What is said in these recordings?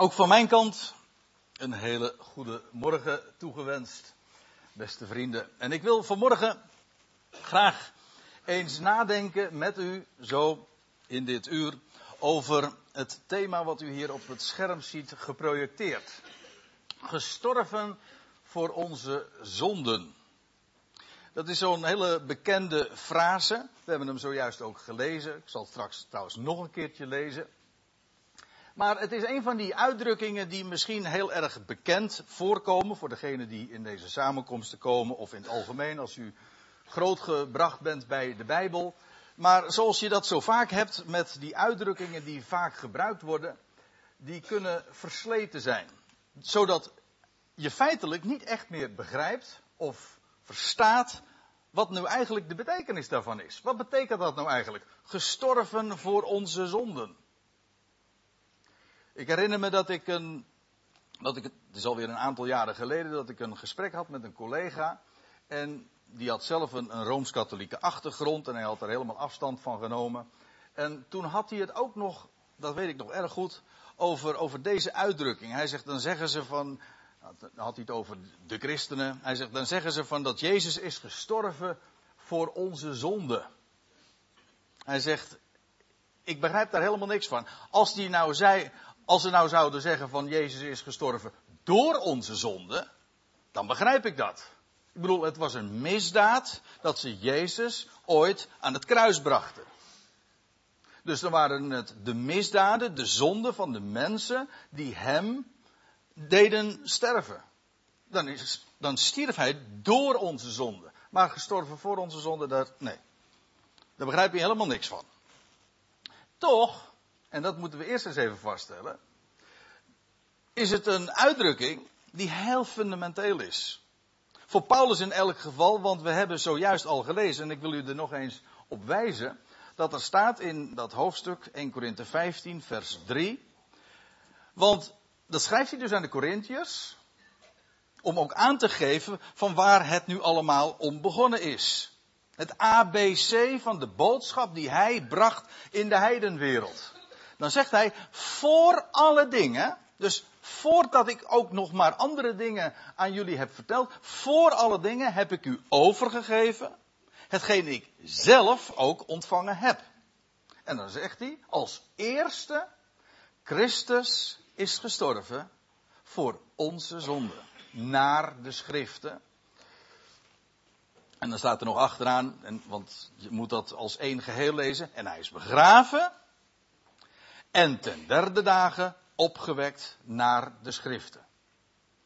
Ook van mijn kant een hele goede morgen toegewenst, beste vrienden. En ik wil vanmorgen graag eens nadenken met u, zo in dit uur, over het thema wat u hier op het scherm ziet geprojecteerd. Gestorven voor onze zonden. Dat is zo'n hele bekende frase. We hebben hem zojuist ook gelezen. Ik zal het straks trouwens nog een keertje lezen. Maar het is een van die uitdrukkingen die misschien heel erg bekend voorkomen voor degenen die in deze samenkomsten komen of in het algemeen als u grootgebracht bent bij de Bijbel. Maar zoals je dat zo vaak hebt met die uitdrukkingen die vaak gebruikt worden, die kunnen versleten zijn. Zodat je feitelijk niet echt meer begrijpt of verstaat wat nu eigenlijk de betekenis daarvan is. Wat betekent dat nou eigenlijk? Gestorven voor onze zonden. Ik herinner me dat ik een, dat ik, het is alweer een aantal jaren geleden, dat ik een gesprek had met een collega. En die had zelf een, een rooms-katholieke achtergrond en hij had er helemaal afstand van genomen. En toen had hij het ook nog, dat weet ik nog erg goed, over, over deze uitdrukking. Hij zegt, dan zeggen ze van, dan had hij het over de christenen. Hij zegt, dan zeggen ze van dat Jezus is gestorven voor onze zonde. Hij zegt, ik begrijp daar helemaal niks van. Als die nou zei, als ze nou zouden zeggen van Jezus is gestorven door onze zonde, dan begrijp ik dat. Ik bedoel, het was een misdaad dat ze Jezus ooit aan het kruis brachten. Dus dan waren het de misdaden, de zonden van de mensen die hem deden sterven. Dan, is, dan stierf hij door onze zonde. Maar gestorven voor onze zonde, daar, nee. Daar begrijp je helemaal niks van. Toch en dat moeten we eerst eens even vaststellen, is het een uitdrukking die heel fundamenteel is. Voor Paulus in elk geval, want we hebben zojuist al gelezen, en ik wil u er nog eens op wijzen, dat er staat in dat hoofdstuk 1 Korinthe 15, vers 3. Want dat schrijft hij dus aan de Corinthiërs, om ook aan te geven van waar het nu allemaal om begonnen is. Het ABC van de boodschap die hij bracht in de heidenwereld. Dan zegt hij, voor alle dingen, dus voordat ik ook nog maar andere dingen aan jullie heb verteld, voor alle dingen heb ik u overgegeven, hetgeen ik zelf ook ontvangen heb. En dan zegt hij, als eerste, Christus is gestorven voor onze zonde, naar de schriften. En dan staat er nog achteraan, en, want je moet dat als één geheel lezen, en hij is begraven en ten derde dagen opgewekt naar de schriften.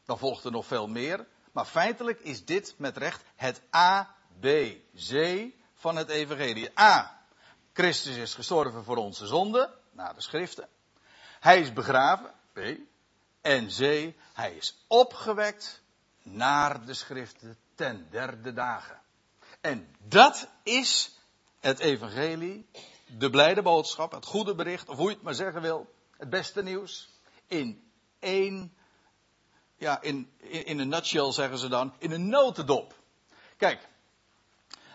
Dan volgt er nog veel meer, maar feitelijk is dit met recht het A, B, C van het evangelie. A, Christus is gestorven voor onze zonden, naar de schriften. Hij is begraven, B. En C, hij is opgewekt naar de schriften ten derde dagen. En dat is het evangelie de blijde boodschap, het goede bericht, of hoe je het maar zeggen wil, het beste nieuws, in één, ja, in, in, een nutshell zeggen ze dan, in een notendop. Kijk,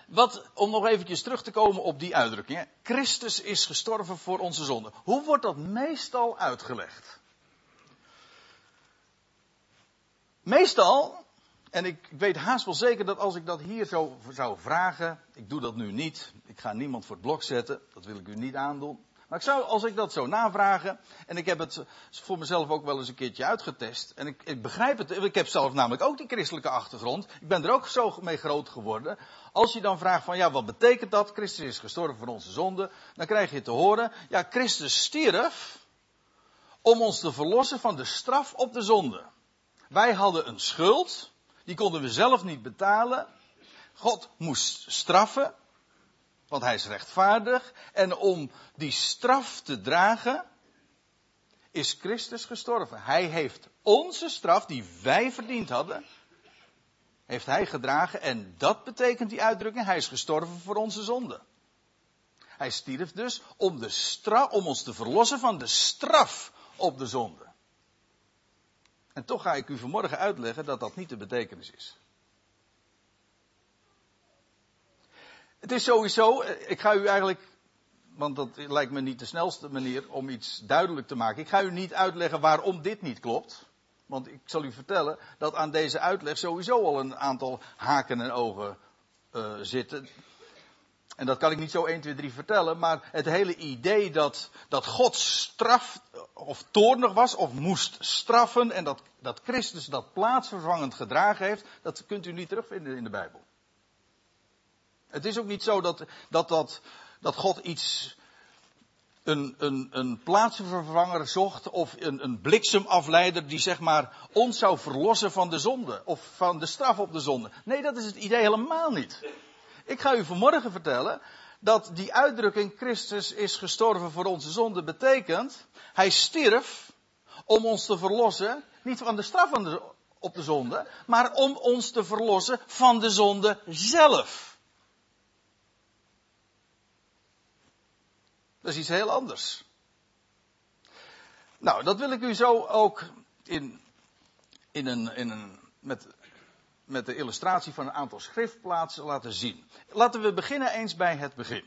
wat, om nog eventjes terug te komen op die uitdrukking. Christus is gestorven voor onze zonde. Hoe wordt dat meestal uitgelegd? Meestal en ik, weet haast wel zeker dat als ik dat hier zo zou vragen, ik doe dat nu niet, ik ga niemand voor het blok zetten, dat wil ik u niet aandoen. Maar ik zou, als ik dat zo navragen, en ik heb het voor mezelf ook wel eens een keertje uitgetest, en ik, ik begrijp het, ik heb zelf namelijk ook die christelijke achtergrond, ik ben er ook zo mee groot geworden. Als je dan vraagt van, ja, wat betekent dat? Christus is gestorven voor onze zonde, dan krijg je te horen, ja, Christus stierf om ons te verlossen van de straf op de zonde. Wij hadden een schuld, die konden we zelf niet betalen. God moest straffen, want hij is rechtvaardig. En om die straf te dragen, is Christus gestorven. Hij heeft onze straf, die wij verdiend hadden, heeft hij gedragen. En dat betekent die uitdrukking, hij is gestorven voor onze zonde. Hij stierf dus om, de straf, om ons te verlossen van de straf op de zonde. En toch ga ik u vanmorgen uitleggen dat dat niet de betekenis is. Het is sowieso, ik ga u eigenlijk want dat lijkt me niet de snelste manier om iets duidelijk te maken. Ik ga u niet uitleggen waarom dit niet klopt. Want ik zal u vertellen dat aan deze uitleg sowieso al een aantal haken en ogen uh, zitten. En dat kan ik niet zo 1, 2, 3 vertellen, maar het hele idee dat, dat God straf of toornig was of moest straffen en dat, dat Christus dat plaatsvervangend gedragen heeft, dat kunt u niet terugvinden in de Bijbel. Het is ook niet zo dat, dat, dat, dat God iets, een, een, een plaatsvervanger zocht of een, een bliksemafleider die zeg maar ons zou verlossen van de zonde of van de straf op de zonde. Nee, dat is het idee helemaal niet. Ik ga u vanmorgen vertellen dat die uitdrukking Christus is gestorven voor onze zonde betekent, hij stierf om ons te verlossen, niet van de straf op de zonde, maar om ons te verlossen van de zonde zelf. Dat is iets heel anders. Nou, dat wil ik u zo ook in, in een, in een, met met de illustratie van een aantal schriftplaatsen laten zien. Laten we beginnen eens bij het begin.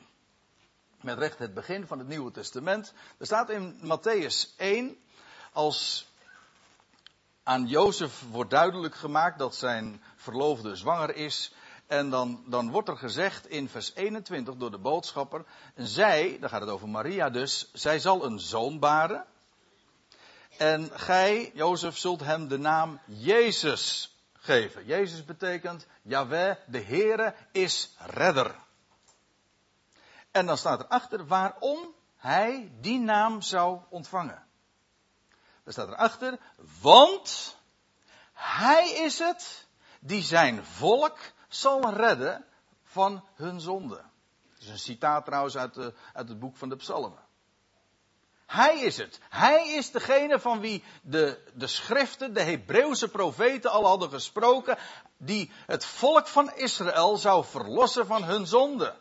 Met recht het begin van het Nieuwe Testament. Er staat in Matthäus 1, als aan Jozef wordt duidelijk gemaakt dat zijn verloofde zwanger is. En dan, dan wordt er gezegd in vers 21 door de boodschapper. Zij, dan gaat het over Maria dus, zij zal een zoon baren. En gij, Jozef, zult hem de naam Jezus geven. Jezus betekent, Yahweh, de Heere, is redder. En dan staat erachter waarom hij die naam zou ontvangen. Er staat erachter, want hij is het die zijn volk zal redden van hun zonde. Dat is een citaat trouwens uit, de, uit het boek van de Psalmen. Hij is het. Hij is degene van wie de, de schriften, de Hebreeuwse profeten al hadden gesproken, die het volk van Israël zou verlossen van hun zonde.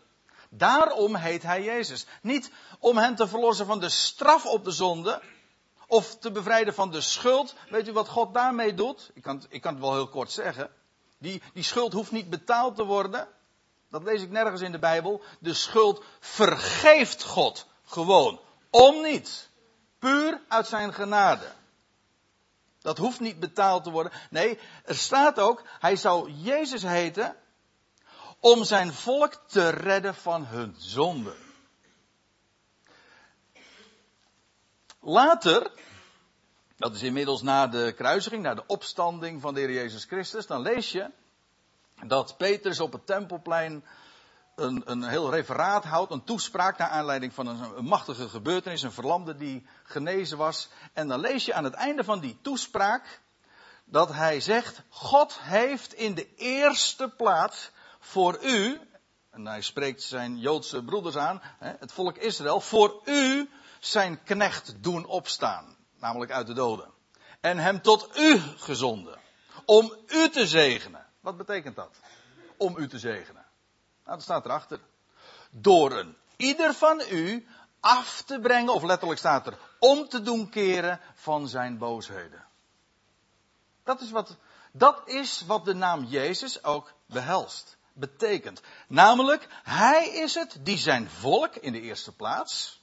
Daarom heet hij Jezus. Niet om hen te verlossen van de straf op de zonde, of te bevrijden van de schuld. Weet u wat God daarmee doet? Ik kan, ik kan het wel heel kort zeggen. Die, die schuld hoeft niet betaald te worden. Dat lees ik nergens in de Bijbel. De schuld vergeeft God gewoon om niet. Puur uit zijn genade. Dat hoeft niet betaald te worden. Nee, er staat ook, hij zou Jezus heten om zijn volk te redden van hun zonde. Later, dat is inmiddels na de kruisiging, na de opstanding van de Heer Jezus Christus, dan lees je dat Petrus op het tempelplein een, een heel referaat houdt, een toespraak naar aanleiding van een, een, machtige gebeurtenis, een verlamde die genezen was. En dan lees je aan het einde van die toespraak dat hij zegt, God heeft in de eerste plaats voor u, en hij spreekt zijn Joodse broeders aan, het volk Israël, voor u zijn knecht doen opstaan, namelijk uit de doden. En hem tot u gezonden, om u te zegenen. Wat betekent dat? Om u te zegenen. Nou, dat staat erachter. Door een ieder van u af te brengen, of letterlijk staat er, om te doen keren van zijn boosheden. Dat is wat, dat is wat de naam Jezus ook behelst. Betekent. Namelijk, hij is het die zijn volk in de eerste plaats,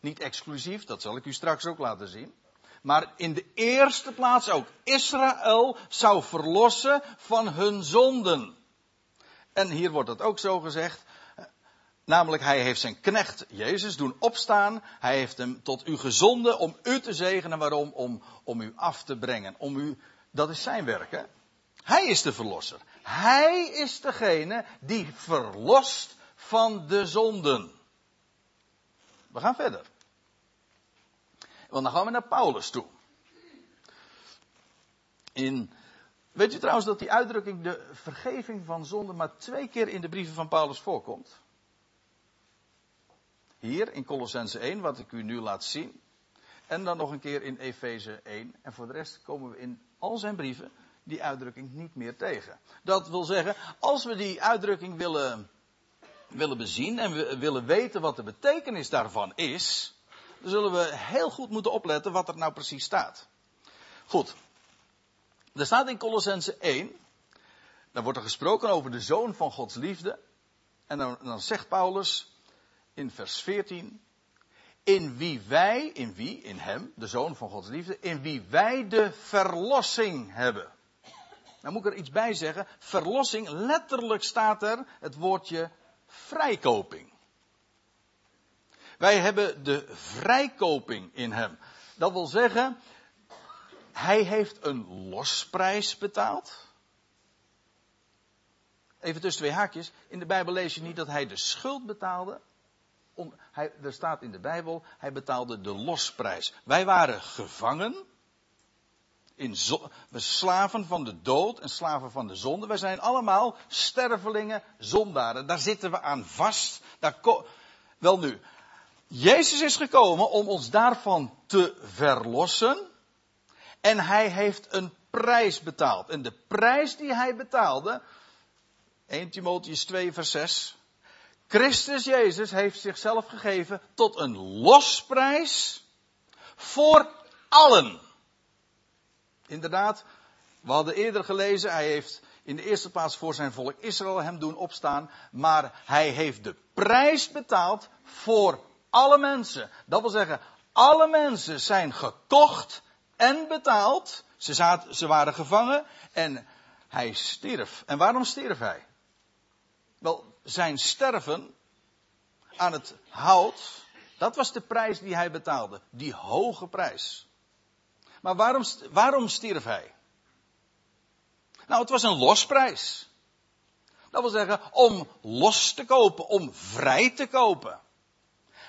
niet exclusief, dat zal ik u straks ook laten zien, maar in de eerste plaats ook Israël zou verlossen van hun zonden. En hier wordt het ook zo gezegd. Namelijk, hij heeft zijn knecht Jezus doen opstaan. Hij heeft hem tot u gezonden om u te zegenen. Waarom? Om, om u af te brengen. Om u, dat is zijn werk, hè? Hij is de verlosser. Hij is degene die verlost van de zonden. We gaan verder. Want dan gaan we naar Paulus toe. In Weet u trouwens dat die uitdrukking de vergeving van zonde maar twee keer in de brieven van Paulus voorkomt? Hier in Colossense 1, wat ik u nu laat zien. En dan nog een keer in Efeze 1. En voor de rest komen we in al zijn brieven die uitdrukking niet meer tegen. Dat wil zeggen, als we die uitdrukking willen, willen bezien en we willen weten wat de betekenis daarvan is, dan zullen we heel goed moeten opletten wat er nou precies staat. Goed, er staat in Colossense 1, dan wordt er gesproken over de zoon van Gods liefde. En dan, dan zegt Paulus, in vers 14. In wie wij, in wie, in hem, de zoon van Gods liefde, in wie wij de verlossing hebben. Nou moet ik er iets bij zeggen. Verlossing, letterlijk staat er het woordje vrijkoping. Wij hebben de vrijkoping in hem. Dat wil zeggen, hij heeft een losprijs betaald. Even tussen twee haakjes. In de Bijbel lees je niet dat hij de schuld betaalde. Om, hij, er staat in de Bijbel, hij betaalde de losprijs. Wij waren gevangen. In we slaven van de dood en slaven van de zonde. Wij zijn allemaal stervelingen, zondaren. Daar zitten we aan vast. Daar Wel nu, Jezus is gekomen om ons daarvan te verlossen. En hij heeft een prijs betaald. En de prijs die hij betaalde, 1 Timotheus 2 vers 6. Christus Jezus heeft zichzelf gegeven tot een losprijs voor allen. Inderdaad, we hadden eerder gelezen, hij heeft in de eerste plaats voor zijn volk Israël hem doen opstaan, maar hij heeft de prijs betaald voor alle mensen. Dat wil zeggen, alle mensen zijn gekocht en betaald. Ze, ze waren gevangen en hij stierf. En waarom stierf hij? Wel, zijn sterven aan het hout, dat was de prijs die hij betaalde. Die hoge prijs. Maar waarom, waarom stierf hij? Nou, het was een losprijs. Dat wil zeggen, om los te kopen, om vrij te kopen.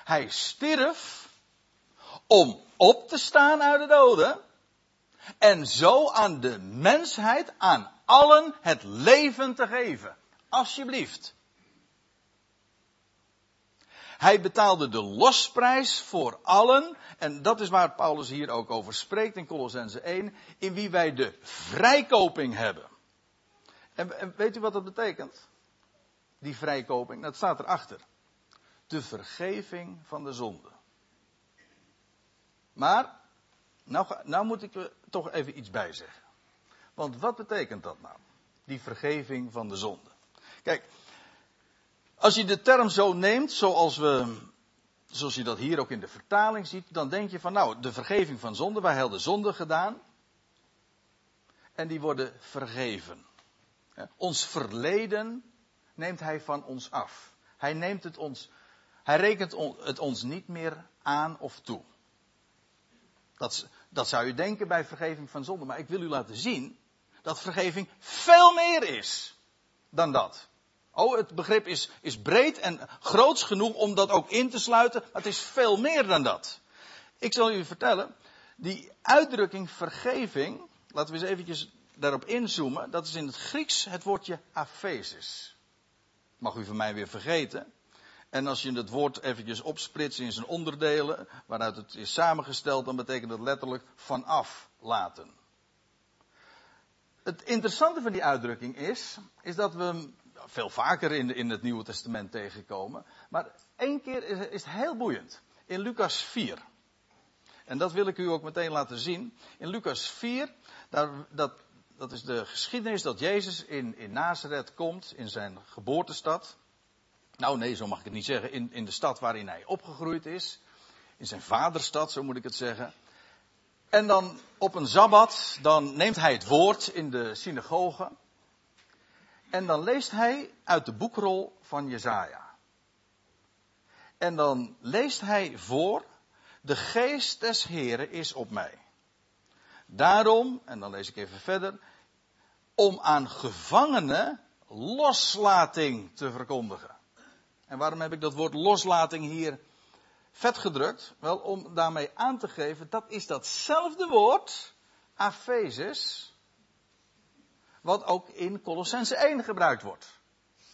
Hij stierf om op te staan uit de doden. En zo aan de mensheid, aan allen het leven te geven. Alsjeblieft. Hij betaalde de losprijs voor allen. En dat is waar Paulus hier ook over spreekt in Colossense 1. In wie wij de vrijkoping hebben. En, weet u wat dat betekent? Die vrijkoping, dat staat erachter de vergeving van de zonde. Maar, nou, nou moet ik er toch even iets bij zeggen. Want wat betekent dat nou? Die vergeving van de zonde. Kijk, als je de term zo neemt, zoals we, zoals je dat hier ook in de vertaling ziet, dan denk je van nou, de vergeving van zonde, wij hadden zonde gedaan. En die worden vergeven. Ons verleden neemt hij van ons af. Hij neemt het ons hij rekent het ons niet meer aan of toe. Dat, dat zou je denken bij vergeving van zonde. Maar ik wil u laten zien dat vergeving veel meer is dan dat. Oh, het begrip is, is breed en groots genoeg om dat ook in te sluiten. Maar het is veel meer dan dat. Ik zal u vertellen, die uitdrukking vergeving, laten we eens eventjes daarop inzoomen. Dat is in het Grieks het woordje aphesis. Mag u van mij weer vergeten. En als je het woord eventjes opsplitst in zijn onderdelen, waaruit het is samengesteld, dan betekent het letterlijk vanaf laten. Het interessante van die uitdrukking is, is dat we hem veel vaker in, in het Nieuwe Testament tegenkomen. Maar één keer is, is het heel boeiend. In Lucas 4. En dat wil ik u ook meteen laten zien. In Lucas 4, daar, dat, dat is de geschiedenis dat Jezus in, in Nazareth komt, in zijn geboortestad. Nou nee, zo mag ik het niet zeggen. In, in de stad waarin hij opgegroeid is. In zijn vaderstad, zo moet ik het zeggen. En dan op een sabbat, dan neemt hij het woord in de synagoge. En dan leest hij uit de boekrol van Jezaja. En dan leest hij voor, de geest des Heren is op mij. Daarom, en dan lees ik even verder, om aan gevangenen loslating te verkondigen. En waarom heb ik dat woord loslating hier vet gedrukt? Wel, om daarmee aan te geven, dat is datzelfde woord, aphesis, wat ook in Colossense 1 gebruikt wordt.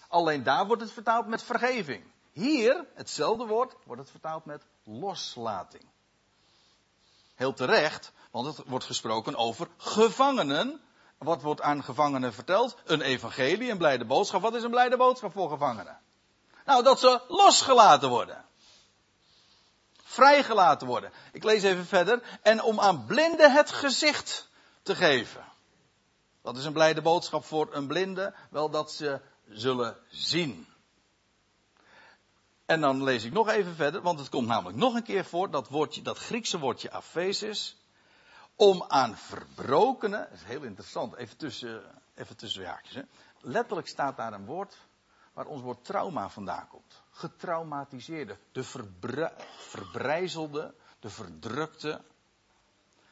Alleen daar wordt het vertaald met vergeving. Hier, hetzelfde woord, wordt het vertaald met loslating. Heel terecht, want het wordt gesproken over gevangenen. Wat wordt aan gevangenen verteld? Een evangelie, een blijde boodschap. Wat is een blijde boodschap voor gevangenen? Nou, dat ze losgelaten worden. Vrijgelaten worden. Ik lees even verder. En om aan blinden het gezicht te geven. Dat is een blijde boodschap voor een blinde. Wel dat ze zullen zien. En dan lees ik nog even verder, want het komt namelijk nog een keer voor, dat, woordje, dat Griekse woordje afesis, om aan verbrokenen, dat is heel interessant, even tussen, even tussen haakjes. Hè. Letterlijk staat daar een woord waar ons woord trauma vandaan komt. Getraumatiseerde, de verbrijzelde, de verdrukte.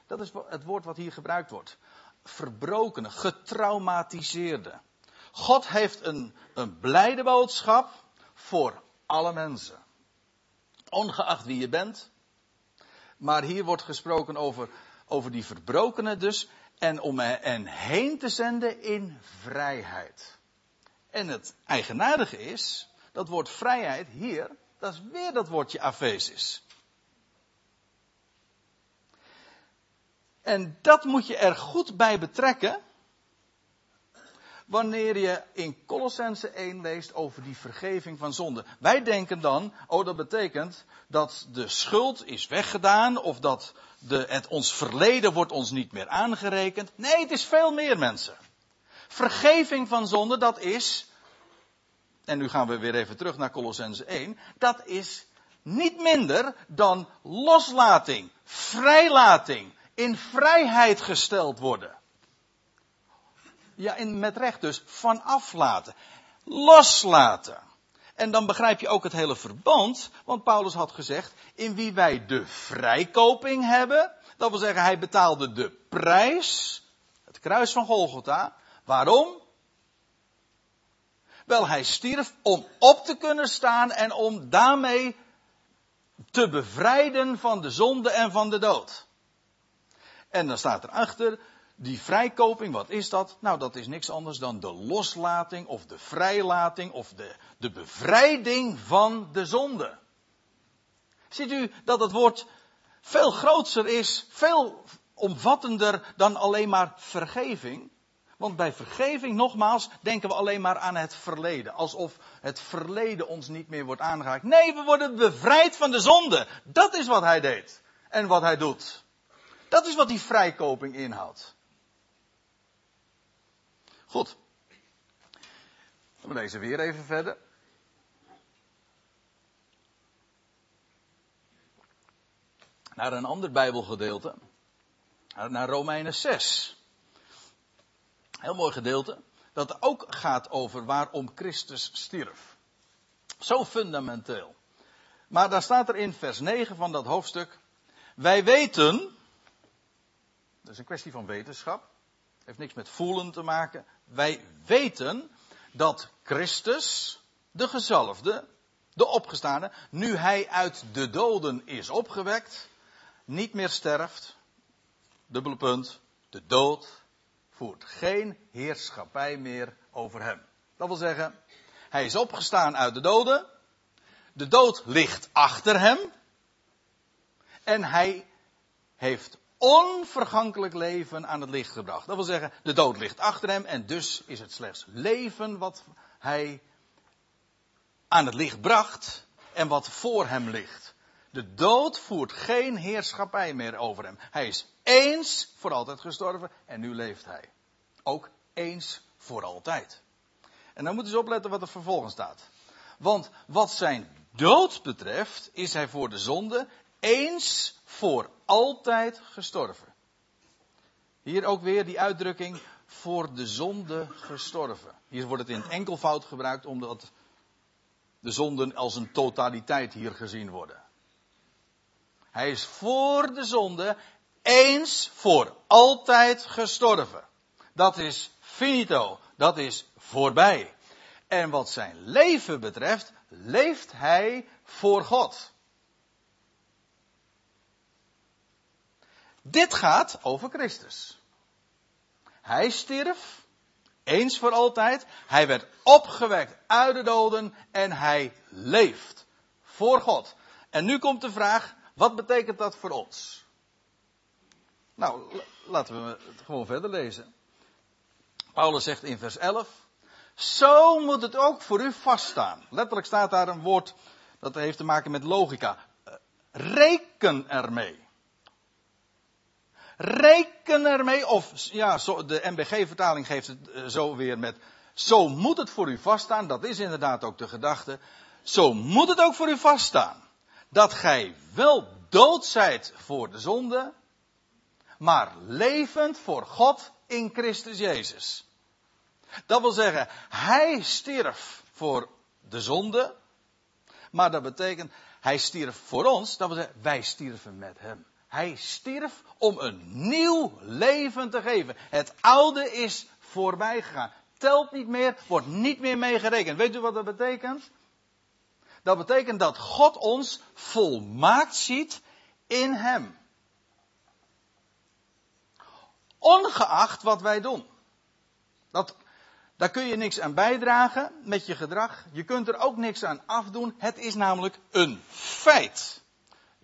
Dat is het woord wat hier gebruikt wordt. Verbrokene, getraumatiseerde. God heeft een, een blijde boodschap voor alle mensen. Ongeacht wie je bent. Maar hier wordt gesproken over, over die verbrokenen dus. En om hen heen te zenden in vrijheid. En het eigenaardige is, dat woord vrijheid hier, dat is weer dat woordje afesis. En dat moet je er goed bij betrekken. Wanneer je in Colossense 1 leest over die vergeving van zonde. Wij denken dan, oh dat betekent dat de schuld is weggedaan of dat de, het, ons verleden wordt ons niet meer aangerekend. Nee, het is veel meer mensen. Vergeving van zonde, dat is, en nu gaan we weer even terug naar Colossense 1, dat is niet minder dan loslating, vrijlating, in vrijheid gesteld worden. Ja, in, met recht dus, vanaf laten. Loslaten. En dan begrijp je ook het hele verband, want Paulus had gezegd, in wie wij de vrijkoping hebben. Dat wil zeggen, hij betaalde de prijs, het kruis van Golgotha. Waarom? Wel, hij stierf om op te kunnen staan en om daarmee te bevrijden van de zonde en van de dood. En dan staat erachter, die vrijkoping, wat is dat? Nou, dat is niks anders dan de loslating of de vrijlating of de, de bevrijding van de zonde. Ziet u dat het woord veel groter is, veel omvattender dan alleen maar vergeving? Want bij vergeving, nogmaals, denken we alleen maar aan het verleden. Alsof het verleden ons niet meer wordt aangeraakt. Nee, we worden bevrijd van de zonde. Dat is wat hij deed. En wat hij doet. Dat is wat die vrijkoping inhoudt. Goed. We lezen weer even verder. Naar een ander Bijbelgedeelte. Naar Romeinen 6. Heel mooi gedeelte. Dat ook gaat over waarom Christus stierf. Zo fundamenteel. Maar daar staat er in vers 9 van dat hoofdstuk. Wij weten. Dat is een kwestie van wetenschap. Heeft niks met voelen te maken. Wij weten dat Christus, de gezalfde, de opgestane, nu hij uit de doden is opgewekt, niet meer sterft. Dubbele punt. De dood voert geen heerschappij meer over hem. Dat wil zeggen, hij is opgestaan uit de doden. De dood ligt achter hem. En hij heeft onvergankelijk leven aan het licht gebracht. Dat wil zeggen, de dood ligt achter hem en dus is het slechts leven wat hij aan het licht bracht en wat voor hem ligt. De dood voert geen heerschappij meer over hem. Hij is eens voor altijd gestorven en nu leeft hij. Ook eens voor altijd. En dan moeten ze opletten wat er vervolgens staat. Want wat zijn dood betreft, is hij voor de zonde eens voor altijd gestorven. Hier ook weer die uitdrukking voor de zonde gestorven. Hier wordt het in het enkelvoud gebruikt omdat de zonden als een totaliteit hier gezien worden. Hij is voor de zonde eens voor altijd gestorven. Dat is finito, dat is voorbij. En wat zijn leven betreft, leeft hij voor God. Dit gaat over Christus. Hij stierf, eens voor altijd. Hij werd opgewekt uit de doden en hij leeft voor God. En nu komt de vraag, wat betekent dat voor ons? Nou, laten we het gewoon verder lezen. Paulus zegt in vers 11, zo moet het ook voor u vaststaan. Letterlijk staat daar een woord dat heeft te maken met logica. Reken ermee. Reken ermee, of ja, de MBG-vertaling geeft het eh, zo weer met, zo moet het voor u vaststaan, dat is inderdaad ook de gedachte. zo moet het ook voor u vaststaan. Dat gij wel dood zijt voor de zonde, maar levend voor God in Christus Jezus. Dat wil zeggen, hij stierf voor de zonde, maar dat betekent, hij stierf voor ons, dat wil zeggen, wij stierven met hem. Hij stierf om een nieuw leven te geven. Het oude is voorbij gegaan. Telt niet meer, wordt niet meer meegerekend. Weet u wat dat betekent? Dat betekent dat God ons volmaakt ziet in Hem. Ongeacht wat wij doen. Dat, daar kun je niks aan bijdragen met je gedrag. Je kunt er ook niks aan afdoen. Het is namelijk een feit.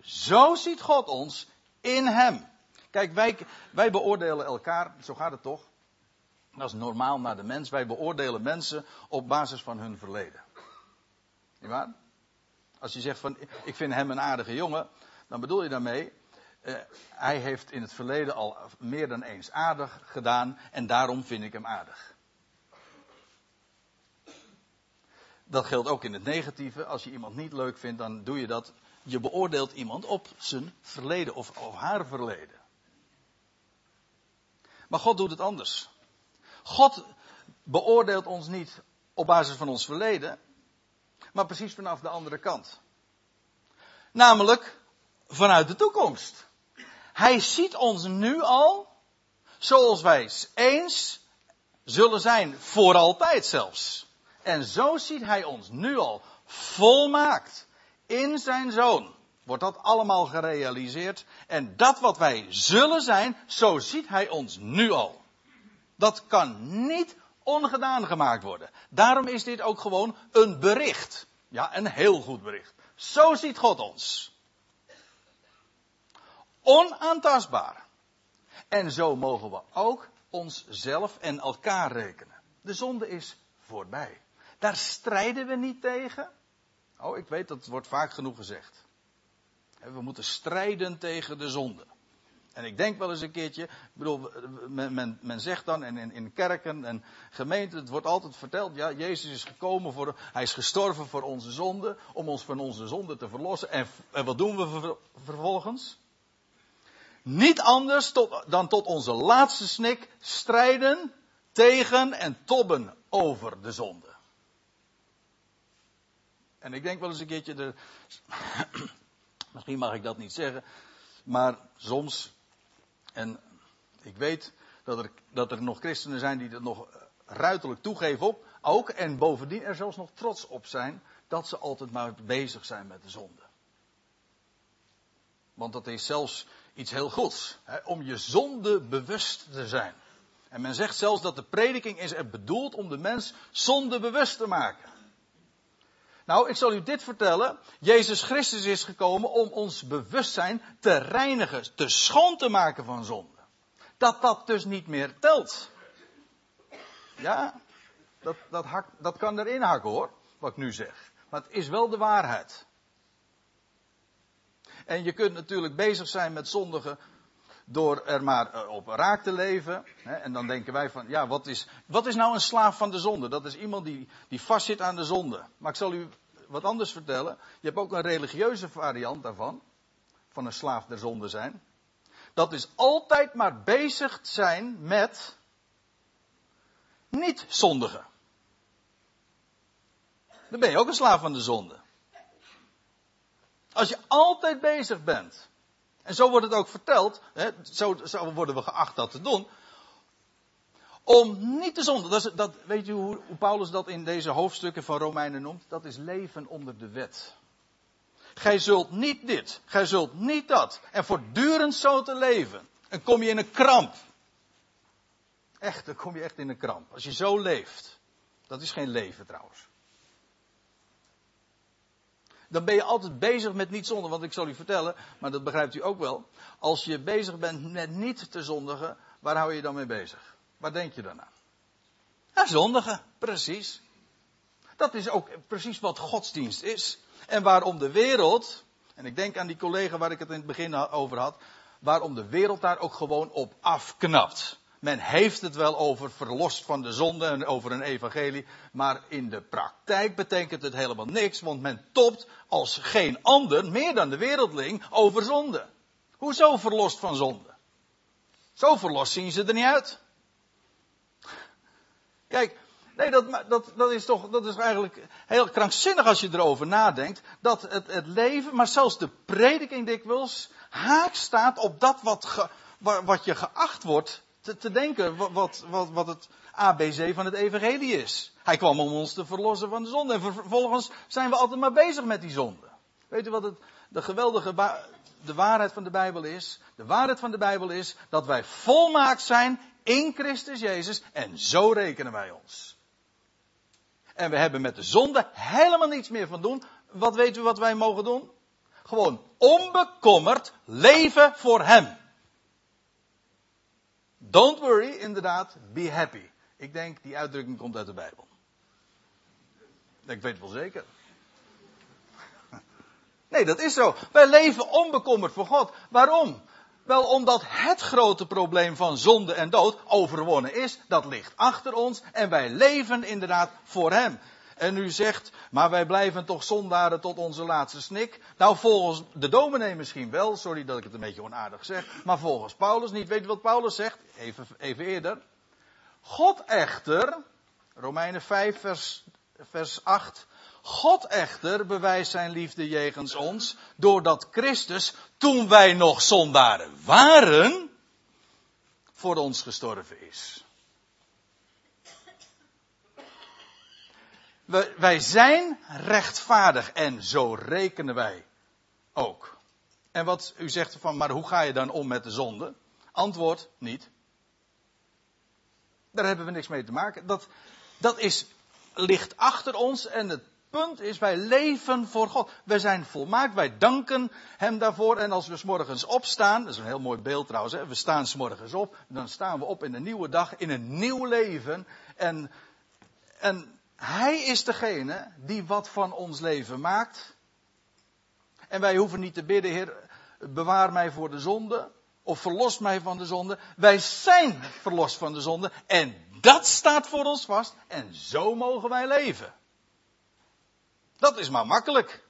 Zo ziet God ons in Hem. Kijk, wij, wij beoordelen elkaar, zo gaat het toch? Dat is normaal naar de mens. Wij beoordelen mensen op basis van hun verleden. Niet waar? Als je zegt van, ik vind hem een aardige jongen, dan bedoel je daarmee, eh, hij heeft in het verleden al meer dan eens aardig gedaan en daarom vind ik hem aardig. Dat geldt ook in het negatieve. Als je iemand niet leuk vindt, dan doe je dat. Je beoordeelt iemand op zijn verleden of, of haar verleden. Maar God doet het anders. God beoordeelt ons niet op basis van ons verleden, maar precies vanaf de andere kant. Namelijk vanuit de toekomst. Hij ziet ons nu al zoals wij eens zullen zijn, voor altijd zelfs. En zo ziet hij ons nu al volmaakt in zijn zoon. Wordt dat allemaal gerealiseerd. En dat wat wij zullen zijn, zo ziet hij ons nu al. Dat kan niet ongedaan gemaakt worden. Daarom is dit ook gewoon een bericht. Ja, een heel goed bericht. Zo ziet God ons. Onaantastbaar. En zo mogen we ook onszelf en elkaar rekenen. De zonde is voorbij. Daar strijden we niet tegen. Oh, ik weet dat wordt vaak genoeg gezegd. We moeten strijden tegen de zonde. En ik denk wel eens een keertje, ik bedoel, men, men, zegt dan in, in, in, kerken en gemeenten, het wordt altijd verteld, ja, Jezus is gekomen voor, hij is gestorven voor onze zonde, om ons van onze zonde te verlossen. En, en wat doen we vervolgens? Niet anders dan tot onze laatste snik strijden tegen en tobben over de zonde. En ik denk wel eens een keertje, de, misschien mag ik dat niet zeggen, maar soms en ik weet dat er, dat er nog christenen zijn die dat nog ruiterlijk toegeven op. Ook en bovendien er zelfs nog trots op zijn dat ze altijd maar bezig zijn met de zonde. Want dat is zelfs iets heel goeds. Hè, om je zonde bewust te zijn. En men zegt zelfs dat de prediking is er bedoeld om de mens zonde bewust te maken. Nou, ik zal u dit vertellen. Jezus Christus is gekomen om ons bewustzijn te reinigen, te schoon te maken van zonde. Dat dat dus niet meer telt. Ja, dat, dat, dat kan erin hakken hoor, wat ik nu zeg. Maar het is wel de waarheid. En je kunt natuurlijk bezig zijn met zondigen door er maar eh, op raak te leven. En dan denken wij van, ja, wat is, wat is nou een slaaf van de zonde? Dat is iemand die, die vastzit aan de zonde. Maar ik zal u wat anders vertellen. Je hebt ook een religieuze variant daarvan. Van een slaaf der zonde zijn. Dat is altijd maar bezig zijn met niet zondigen. Dan ben je ook een slaaf van de zonde. Als je altijd bezig bent en zo wordt het ook verteld, hè, zo, zo, worden we geacht dat te doen. Om niet te zonden. Dat, weet u hoe, hoe Paulus dat in deze hoofdstukken van Romeinen noemt? Dat is leven onder de wet. Gij zult niet dit, gij zult niet dat. En voortdurend zo te leven. En kom je in een kramp. Echt, dan kom je echt in een kramp. Als je zo leeft. Dat is geen leven trouwens dan ben je altijd bezig met niet zondigen. Want ik zal u vertellen, maar dat begrijpt u ook wel. Als je bezig bent met niet te zondigen, waar hou je dan mee bezig? Waar denk je dan aan? Ja, zondigen, precies. Dat is ook precies wat godsdienst is. En waarom de wereld, en ik denk aan die collega waar ik het in het begin over had, waarom de wereld daar ook gewoon op afknapt. Men heeft het wel over verlost van de zonde en over een evangelie. Maar in de praktijk betekent het helemaal niks. Want men topt als geen ander, meer dan de wereldling, over zonde. Hoezo verlost van zonde? Zo verlost zien ze er niet uit. Kijk, nee, dat, dat, dat is toch, dat is eigenlijk heel krankzinnig als je erover nadenkt. Dat het, het leven, maar zelfs de prediking dikwijls, haak staat op dat wat, wat je geacht wordt te, te denken. Wat, wat, wat het ABC van het evangelie is. Hij kwam om ons te verlossen van de zonde. En vervolgens zijn we altijd maar bezig met die zonde. Weet u wat het, de geweldige de waarheid van de Bijbel is? De waarheid van de Bijbel is dat wij volmaakt zijn in Christus Jezus en zo rekenen wij ons. En we hebben met de zonde helemaal niets meer van doen. Wat weten we wat wij mogen doen? Gewoon onbekommerd leven voor Hem. Don't worry, inderdaad, be happy. Ik denk die uitdrukking komt uit de Bijbel. Ik weet het wel zeker. Nee, dat is zo. Wij leven onbekommerd voor God. Waarom? Wel omdat het grote probleem van zonde en dood overwonnen is. Dat ligt achter ons en wij leven inderdaad voor Hem. En u zegt, maar wij blijven toch zondaren tot onze laatste snik. Nou, volgens de dominee misschien wel, sorry dat ik het een beetje onaardig zeg. Maar volgens Paulus niet. Weet u wat Paulus zegt? Even, even eerder. God echter, Romeinen 5 vers, vers 8. God echter bewijst zijn liefde jegens ons, doordat Christus, toen wij nog zondaren waren, voor ons gestorven is. Wij zijn rechtvaardig en zo rekenen wij ook. En wat u zegt van, maar hoe ga je dan om met de zonde? Antwoord, niet. Daar hebben we niks mee te maken. Dat, dat is, ligt achter ons en het punt is, wij leven voor God. Wij zijn volmaakt, wij danken Hem daarvoor. En als we s morgens opstaan, dat is een heel mooi beeld trouwens, hè? we staan s morgens op, dan staan we op in een nieuwe dag, in een nieuw leven. En, en Hij is degene die wat van ons leven maakt. En wij hoeven niet te bidden, Heer, bewaar mij voor de zonde. Of verlos mij van de zonde. Wij zijn verlost van de zonde. En dat staat voor ons vast. En zo mogen wij leven. Dat is maar makkelijk.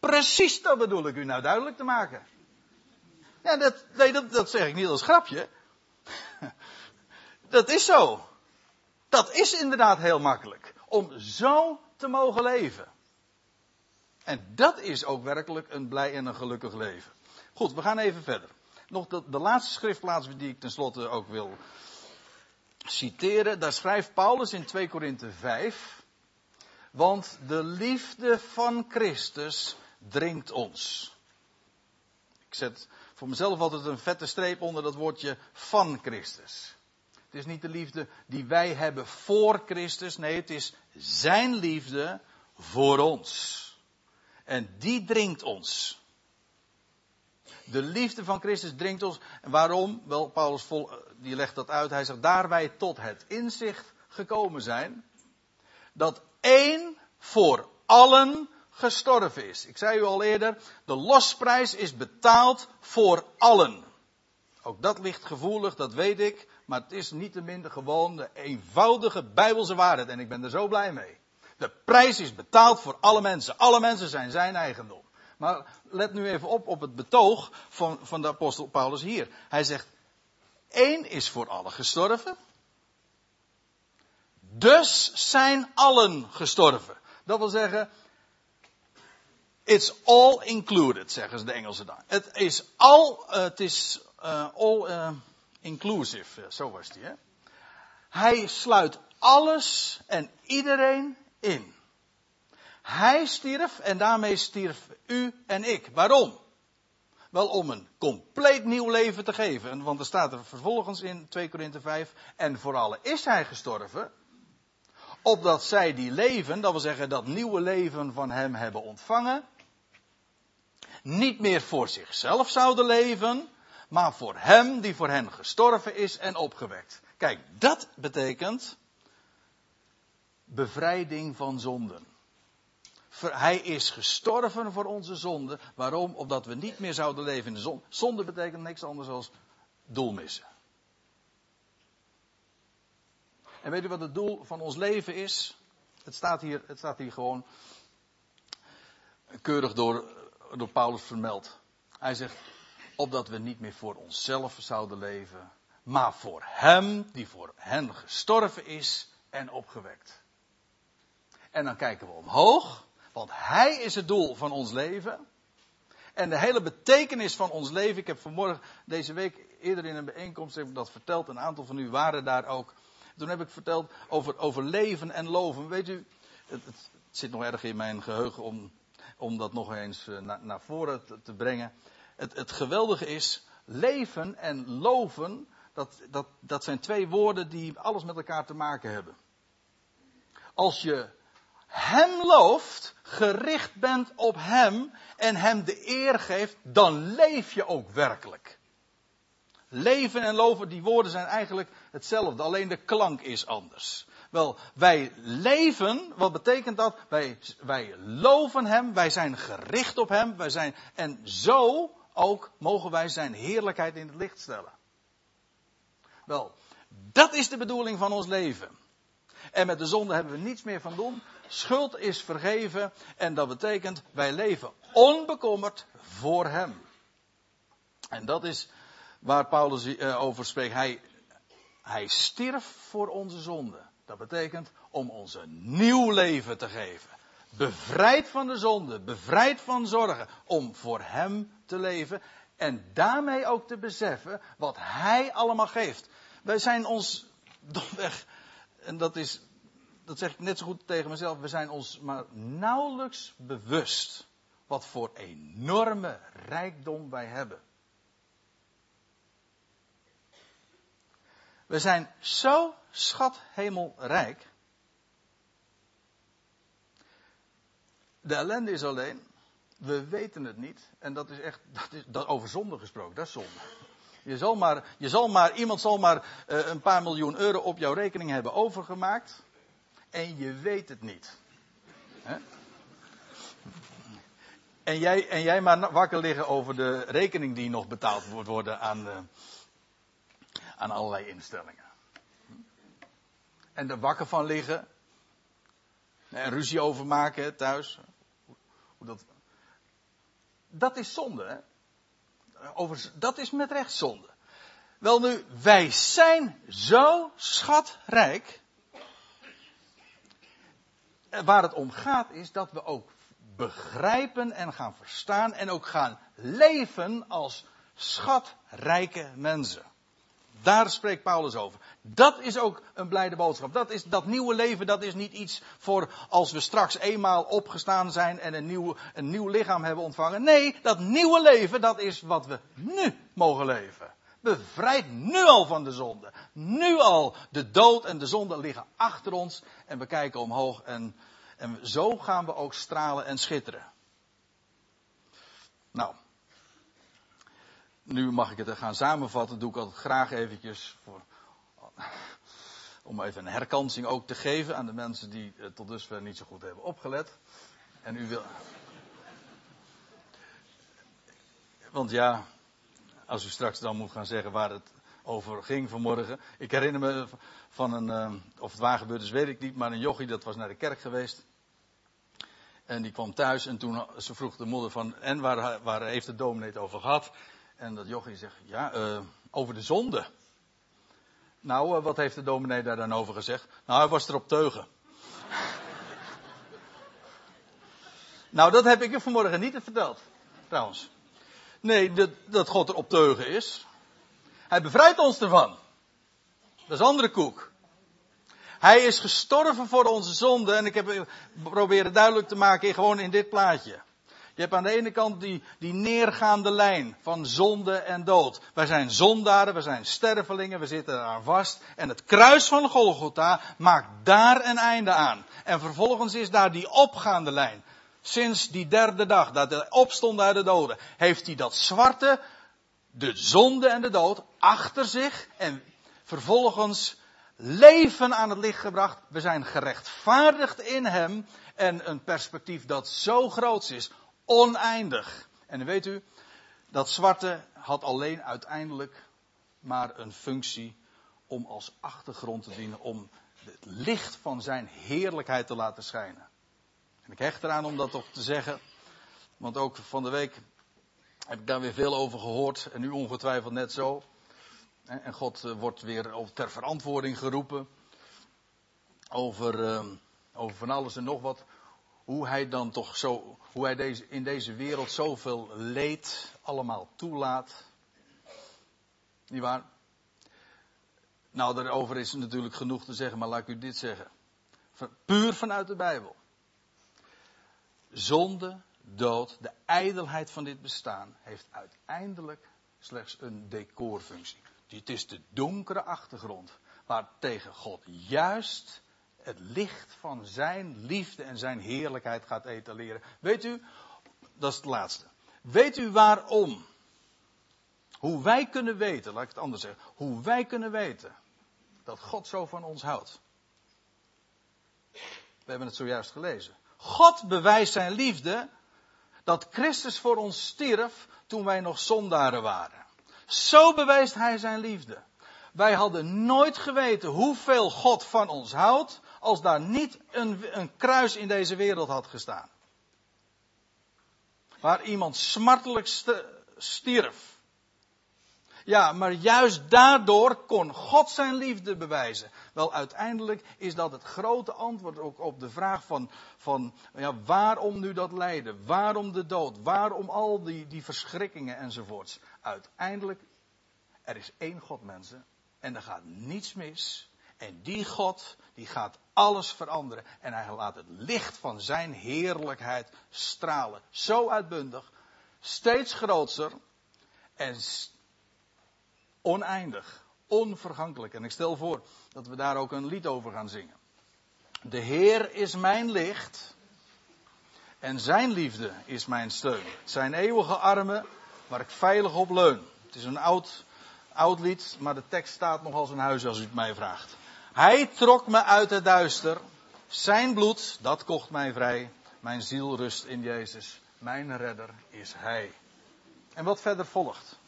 Precies dat bedoel ik u nou duidelijk te maken. Ja, dat, nee, dat, dat zeg ik niet als grapje. Dat is zo. Dat is inderdaad heel makkelijk. Om zo te mogen leven. En dat is ook werkelijk een blij en een gelukkig leven. Goed, we gaan even verder. Nog de, laatste schriftplaats die ik tenslotte ook wil citeren. Daar schrijft Paulus in 2 Korinthe 5. Want de liefde van Christus dringt ons. Ik zet voor mezelf altijd een vette streep onder dat woordje van Christus. Het is niet de liefde die wij hebben voor Christus. Nee, het is zijn liefde voor ons. En die dringt ons. De liefde van Christus dringt ons. En waarom? Wel, Paulus vol, die legt dat uit. Hij zegt, daar wij tot het inzicht gekomen zijn. Dat één voor allen gestorven is. Ik zei u al eerder, de losprijs is betaald voor allen. Ook dat ligt gevoelig, dat weet ik, maar het is niet te minder gewoon de eenvoudige bijbelse waarheid en ik ben er zo blij mee. De prijs is betaald voor alle mensen. Alle mensen zijn zijn eigendom. Maar let nu even op op het betoog van, van de apostel Paulus hier. Hij zegt, één is voor allen gestorven. Dus zijn allen gestorven. Dat wil zeggen, it's all included, zeggen ze de Engelsen dan. Het is al, uh, het is uh, all uh, inclusive, zo was die. Hè? Hij sluit alles en iedereen in. Hij stierf en daarmee stierf u en ik. Waarom? Wel om een compleet nieuw leven te geven. Want er staat er vervolgens in 2 Korinthe 5. En voor allen is hij gestorven opdat zij die leven, dat wil zeggen dat nieuwe leven van hem hebben ontvangen, niet meer voor zichzelf zouden leven, maar voor hem die voor hen gestorven is en opgewekt. Kijk, dat betekent bevrijding van zonden. Hij is gestorven voor onze zonden. Waarom? Opdat we niet meer zouden leven in de zon. Zonde betekent niks anders dan doelmissen. En weet u wat het doel van ons leven is? Het staat hier, het staat hier gewoon keurig door, door Paulus vermeld. Hij zegt, opdat we niet meer voor onszelf zouden leven, maar voor Hem die voor hen gestorven is en opgewekt. En dan kijken we omhoog, want Hij is het doel van ons leven. En de hele betekenis van ons leven, ik heb vanmorgen, deze week, eerder in een bijeenkomst, heb ik dat verteld, een aantal van u waren daar ook. Toen heb ik verteld over, over leven en loven. Weet u, het, het zit nog erg in mijn geheugen om, om dat nog eens eh, naar, naar voren te, te brengen. Het, het geweldige is, leven en loven, dat, dat, dat zijn twee woorden die alles met elkaar te maken hebben. Als je Hem looft, gericht bent op Hem en Hem de eer geeft, dan leef je ook werkelijk. Leven en loven, die woorden zijn eigenlijk hetzelfde, alleen de klank is anders. Wel, wij leven, wat betekent dat? Wij, wij loven Hem, wij zijn gericht op Hem, wij zijn, en zo ook mogen wij Zijn heerlijkheid in het licht stellen. Wel, dat is de bedoeling van ons leven. En met de zonde hebben we niets meer van doen. Schuld is vergeven en dat betekent wij leven onbekommerd voor Hem. En dat is waar Paulus eh, over spreekt. Hij, hij stierf voor onze zonde. Dat betekent om ons een nieuw leven te geven. Bevrijd van de zonde, bevrijd van zorgen, om voor Hem te leven en daarmee ook te beseffen wat Hij allemaal geeft. Wij zijn ons domweg, en dat is, dat zeg ik net zo goed tegen mezelf, we zijn ons maar nauwelijks bewust wat voor enorme rijkdom wij hebben. We zijn zo schathemelrijk. De ellende is alleen, we weten het niet. En dat is echt, dat is, dat over zonde gesproken, dat is zonde. Je zal maar, je zal maar iemand zal maar uh, een paar miljoen euro op jouw rekening hebben overgemaakt. En je weet het niet. En jij, en jij maar wakker liggen over de rekening die nog betaald wordt worden aan, uh, aan allerlei instellingen. En er wakker van liggen. En ruzie over maken thuis. Hoe dat, dat is zonde. Hè? Dat is met recht zonde. Wel nu, wij zijn zo schatrijk. Waar het om gaat is dat we ook begrijpen en gaan verstaan en ook gaan leven als schatrijke mensen. Daar spreekt Paulus over. Dat is ook een blijde boodschap. Dat, is, dat nieuwe leven, dat is niet iets voor als we straks eenmaal opgestaan zijn en een nieuw, een nieuw lichaam hebben ontvangen. Nee, dat nieuwe leven, dat is wat we nu mogen leven. Bevrijd nu al van de zonde. Nu al. De dood en de zonde liggen achter ons en we kijken omhoog en, en zo gaan we ook stralen en schitteren. Nou, nu mag ik het gaan samenvatten, doe ik altijd graag eventjes voor, om even een herkansing ook te geven aan de mensen die tot dusver niet zo goed hebben opgelet. En u wil. Want ja, als u straks dan moet gaan zeggen waar het over ging vanmorgen. Ik herinner me van een, uh, of het waar gebeurd is, weet ik niet, maar een jochie dat was naar de kerk geweest. En die kwam thuis en toen ze vroeg de moeder van, en waar, waar heeft de dominee het over gehad? En dat jochie zegt, ja, uh, over de zonde. Nou, uh, wat heeft de dominee daar dan over gezegd? Nou, hij was er op teugen. nou, dat heb ik je vanmorgen niet verteld, trouwens. Nee, dat, dat God er op teugen is. Hij bevrijdt ons ervan. Dat is andere koek. Hij is gestorven voor onze zonde. En ik heb proberen duidelijk te maken gewoon in dit plaatje. Je hebt aan de ene kant die, die neergaande lijn van zonde en dood. Wij zijn zondaren, we zijn stervelingen, we zitten daar vast. En het kruis van Golgotha maakt daar een einde aan. En vervolgens is daar die opgaande lijn. Sinds die derde dag dat hij opstond uit de doden, heeft hij dat zwarte, de zonde en de dood, achter zich. En vervolgens leven aan het licht gebracht. We zijn gerechtvaardigd in hem. En een perspectief dat zo groot is, oneindig. En weet u, dat zwarte had alleen uiteindelijk maar een functie om als achtergrond te dienen, om het licht van zijn heerlijkheid te laten schijnen. En ik hecht eraan om dat toch te zeggen, want ook van de week heb ik daar weer veel over gehoord en nu ongetwijfeld net zo. En God eh, wordt weer ter verantwoording geroepen over, ehm, over van alles en nog wat. Hoe hij dan toch zo, hoe hij deze, in deze wereld zoveel leed allemaal toelaat. Niet waar? Nou, daarover is natuurlijk genoeg te zeggen, maar laat ik u dit zeggen. Puur vanuit de Bijbel. Zonde, dood, de ijdelheid van dit bestaan heeft uiteindelijk slechts een decorfunctie. Dit is de donkere achtergrond waar tegen God juist het licht van zijn liefde en zijn heerlijkheid gaat etaleren. Weet u, dat is het laatste. Weet u waarom? Hoe wij kunnen weten, laat ik het anders zeggen, hoe wij kunnen weten dat God zo van ons houdt. We hebben het zojuist gelezen. God bewijst zijn liefde dat Christus voor ons stierf toen wij nog zondaren waren. Zo bewijst hij zijn liefde. Wij hadden nooit geweten hoeveel God van ons houdt als daar niet een, een kruis in deze wereld had gestaan. Waar iemand smartelijk stierf. Ja, maar juist daardoor kon God zijn liefde bewijzen. Wel, uiteindelijk is dat het grote antwoord ook op de vraag van, van ja, waarom nu dat lijden? Waarom de dood? Waarom al die, die verschrikkingen enzovoorts? Uiteindelijk, er is één God, mensen. En er gaat niets mis. En die God, die gaat alles veranderen. En hij laat het licht van zijn heerlijkheid stralen. Zo uitbundig, steeds groter en oneindig, onvergankelijk. En ik stel voor dat we daar ook een lied over gaan zingen. De Heer is mijn licht en zijn liefde is mijn steun. Zijn eeuwige armen waar ik veilig op leun. Het is een oud, oud lied, maar de tekst staat nog als een huis als u het mij vraagt. Hij trok me uit het duister. Zijn bloed, dat kocht mij vrij. Mijn ziel rust in Jezus. Mijn redder is Hij. En wat verder volgt.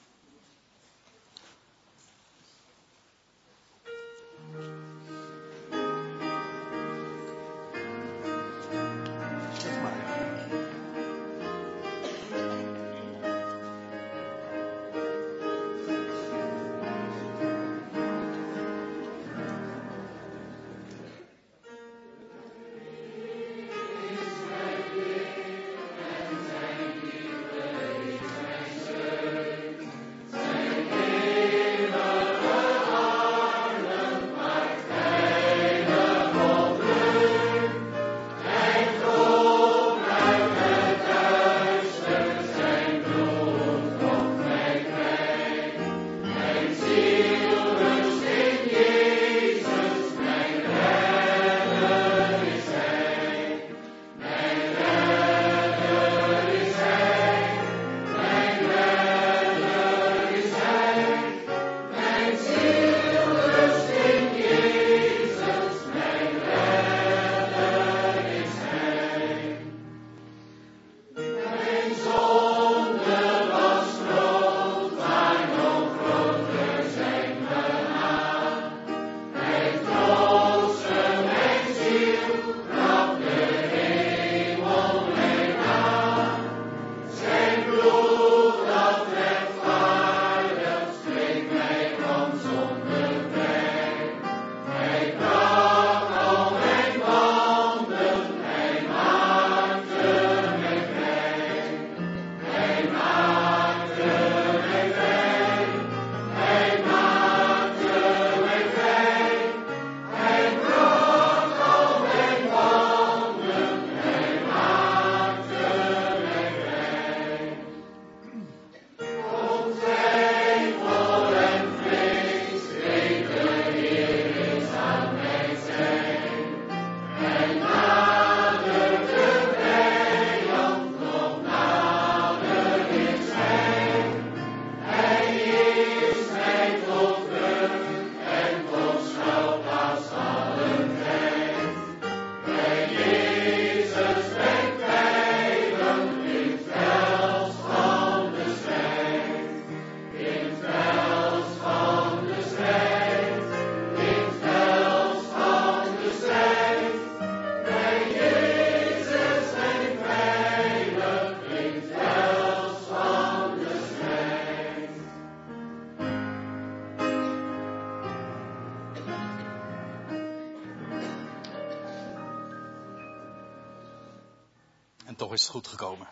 Goed gekomen.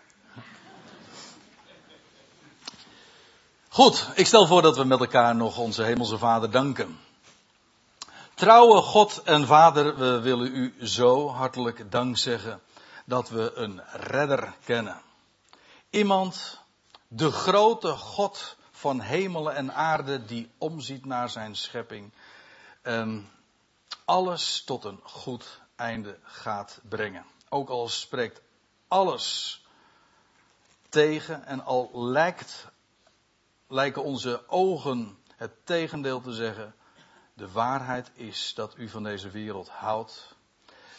Goed, ik stel voor dat we met elkaar nog onze Hemelse Vader danken. Trouwe God en Vader, we willen u zo hartelijk dank zeggen dat we een redder kennen. Iemand, de grote God van hemelen en aarde, die omziet naar zijn schepping. En alles tot een goed einde gaat brengen. Ook al spreekt alles tegen en al lijkt, lijken onze ogen het tegendeel te zeggen. De waarheid is dat u van deze wereld houdt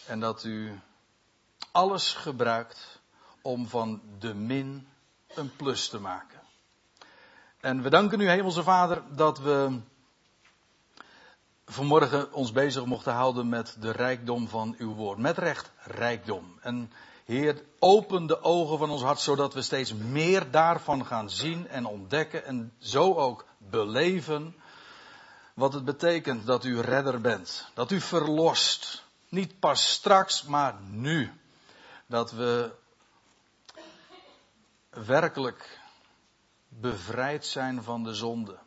en dat u alles gebruikt om van de min een plus te maken. En we danken u, Hemelse Vader, dat we vanmorgen ons bezig mochten houden met de rijkdom van uw woord. Met recht rijkdom. En Heer, open de ogen van ons hart, zodat we steeds meer daarvan gaan zien en ontdekken en zo ook beleven wat het betekent dat u redder bent. Dat u verlost. Niet pas straks, maar nu. Dat we werkelijk bevrijd zijn van de zonde.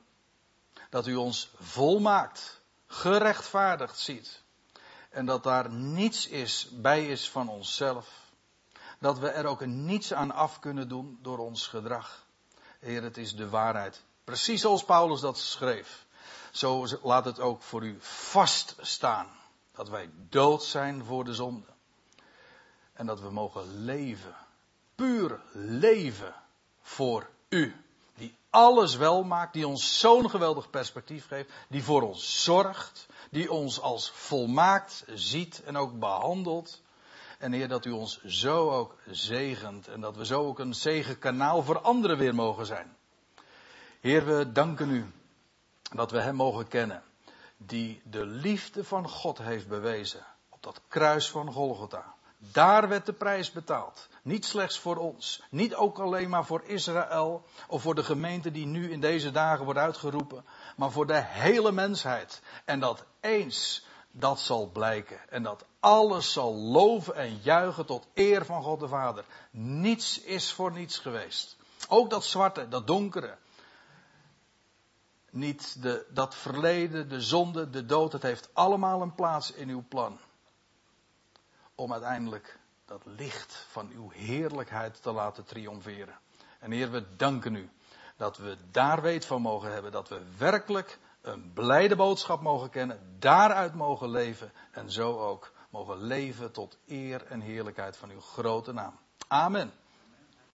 Dat u ons volmaakt, gerechtvaardigd ziet. En dat daar niets is, bij is van onszelf. Dat we er ook niets aan af kunnen doen door ons gedrag. Heer, het is de waarheid. Precies zoals Paulus dat schreef. Zo laat het ook voor u vaststaan. Dat wij dood zijn voor de zonde. En dat we mogen leven. Puur leven voor u die alles wel maakt, die ons zo'n geweldig perspectief geeft, die voor ons zorgt, die ons als volmaakt ziet en ook behandelt. En Heer, dat u ons zo ook zegent en dat we zo ook een zegenkanaal voor anderen weer mogen zijn. Heer, we danken u dat we Hem mogen kennen, die de liefde van God heeft bewezen op dat kruis van Golgotha. Daar werd de prijs betaald. Niet slechts voor ons. Niet ook alleen maar voor Israël of voor de gemeente die nu in deze dagen wordt uitgeroepen. Maar voor de hele mensheid. En dat eens dat zal blijken. En dat alles zal loven en juichen tot eer van God de Vader. Niets is voor niets geweest. Ook dat zwarte, dat donkere. Niet de, dat verleden, de zonde, de dood. Het heeft allemaal een plaats in uw plan om uiteindelijk dat licht van uw heerlijkheid te laten triomferen. En Heer, we danken u dat we daar weet van mogen hebben, dat we werkelijk een blijde boodschap mogen kennen, daaruit mogen leven en zo ook mogen leven tot eer en heerlijkheid van uw grote naam. Amen.